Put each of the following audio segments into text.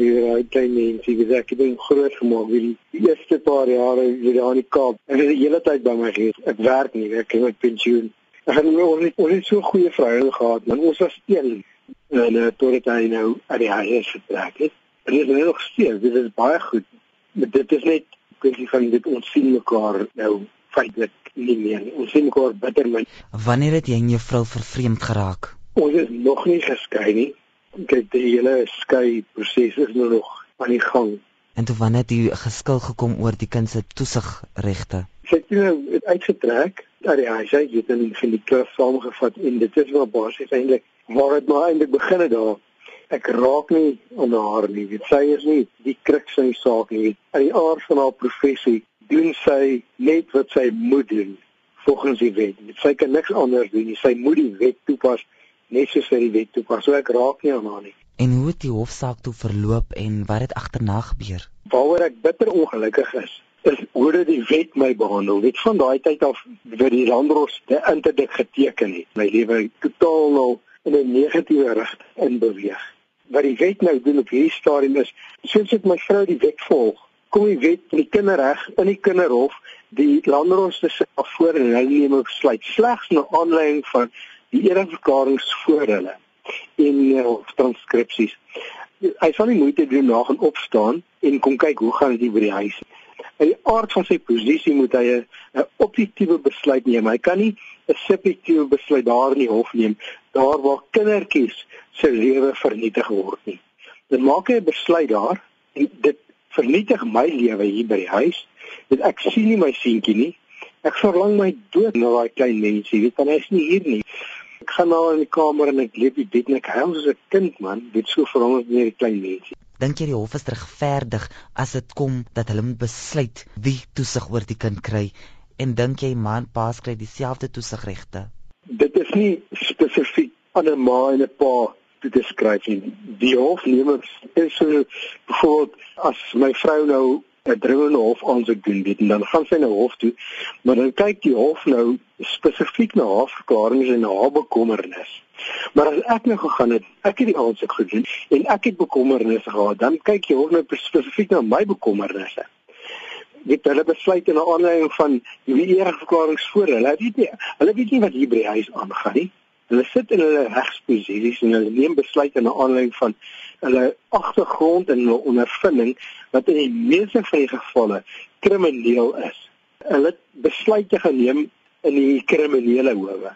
hier daai klein mensie, dis ek het hom groot gemaak wie die eerste paar jare hier daar in die Kaap. En hy het die hele tyd by my gewees. Ek werk nie, ek het my pensioen. Ek het nou ons ons het so goeie verhouding gehad, man. Ons was een en uh, tot dit hy nou uit die huis getrek het. En dit is nog steeds, dit is baie goed. Maar dit is net kwessie van dit ons sien mekaar nou feitelik nie meer. Ons sien mekaar bitter min. Wanneer het jy en jou vrou vervreemd geraak? Ons is nog nie geskei nie. Kyk, die hele skei proses is nou nog aan die gang. En toe wanneer het jy geskil gekom oor die kind se toesigregte? Sy het nou uitgetrek uit die huis. Sy het in die klub saamgevat en dit is wel basies eintlik waar dit maar eintlik begin het daar ek raak nie aan haar nie. Dit sy is nie die kruks van die saak nie. In die aard van haar professie doen sy net wat sy moet doen volgens die wet. Sy kan niks anders doen nie. Sy moet die wet toepas net soos sy die wet toepas. So ek raak nie aan haar nie. En hoe het die hofsaak toe verloop en wat het agterna gebeur? Waaroor ek bitter ongelukkig is, is hoe dit die wet my behandel. Net van daai tyd af wat die landros die interdik geteken het, my lewe totaal nou in 'n negatiewe rigting in beweeg wat die wet nou doen op hierdie stadium is soos ek my vrou die wet volg kom die wet in die kinderreg in die kinderhof die landros te sit voor en hulle neem 'n besluit slegs na aanleiding van die ereverklaringe voor hulle in uh, transkripsies hy sal nie moeite doen na gaan opstaan en kom kyk hoe gaan dit by die huis in die aard van sy posisie moet hy 'n objektiewe besluit neem. Hy kan nie 'n subjektiewe besluit daar in die hof neem daar waar kindertjies se lewe vernietig word nie. Dan maak hy 'n besluit daar en dit vernietig my lewe hier by die huis. Dit ek sien nie my seentjie nie. Ek verlang my dood na daai klein mensie. Weet dan hy's nie hier nie. Gaan nou in die kamer en ek leef die bed en ek huil soos 'n kind man. Dit so ek nie die klein mensie. Dink jy die hof is regverdig as dit kom dat hulle moet besluit wie toesig oor die kind kry en dink jy man pa kry dieselfde toesigregte? Dit is nie spesifiek aan 'n ma en 'n pa te beskryf nie. Die hof neem dit so byvoorbeeld as my vrou nou 'n dringende hof aansoek doen dit en dan gaan sy na hof toe, maar dan kyk die hof nou spesifiek na haar verklaringe en haar bekommernis. Maar as ek nou gegaan het, ek het die aansoek gedoen en ek het bekommernisse gehad, dan kyk jy hof nou spesifiek na my bekommernisse. Dit hulle besluit in 'n aanleiding van die eerste verklaringe voor hulle. Hulle weet nie, hulle weet nie wat hier by die huis aangaan nie. Hulle sit in hulle regsposisies en hulle neem besluite na aanleiding van hulle agtergrond en hulle ondervinding wat in die meeste van die gevalle krimineel is. Hulle het besluite geneem in die kriminele howe.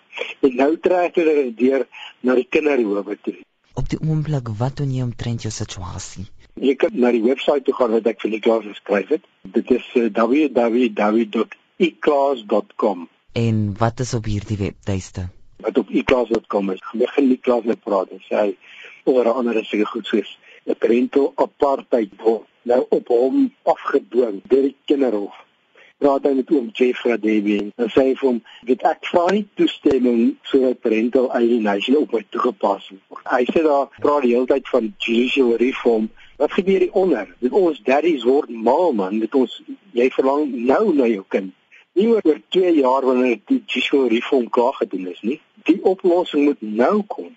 En nou trek hulle dit deur na die kinderhowe toe. Op die oomblik wat doen jy omtrent jou situasie? Jy kan na die webwerf toe gaan wat ek vir die klas geskryf het. Dit is uh, www.eclass.com. En wat is op hierdie webtuiste? Wat op e-class.com is. Begin die klas met praat en sê oor andere seker goed soos 'n parental apartheid word nou op hom afgedwing deur die kinderhof. Praat hy met oom Jeff Radebe en sê vir hom dit ek vra nie toestemming sodat parental alienation op my toegepas word. Hy sê daar praat die hele tyd van judicial reform. Wat gebeur hier onder? Dit ons daddies word mal man, dit ons jy verlang nou na jou kind nie oor 2 jaar wanneer die judicial reform klaar gedoen is nie. Die oplossing moet nou kom.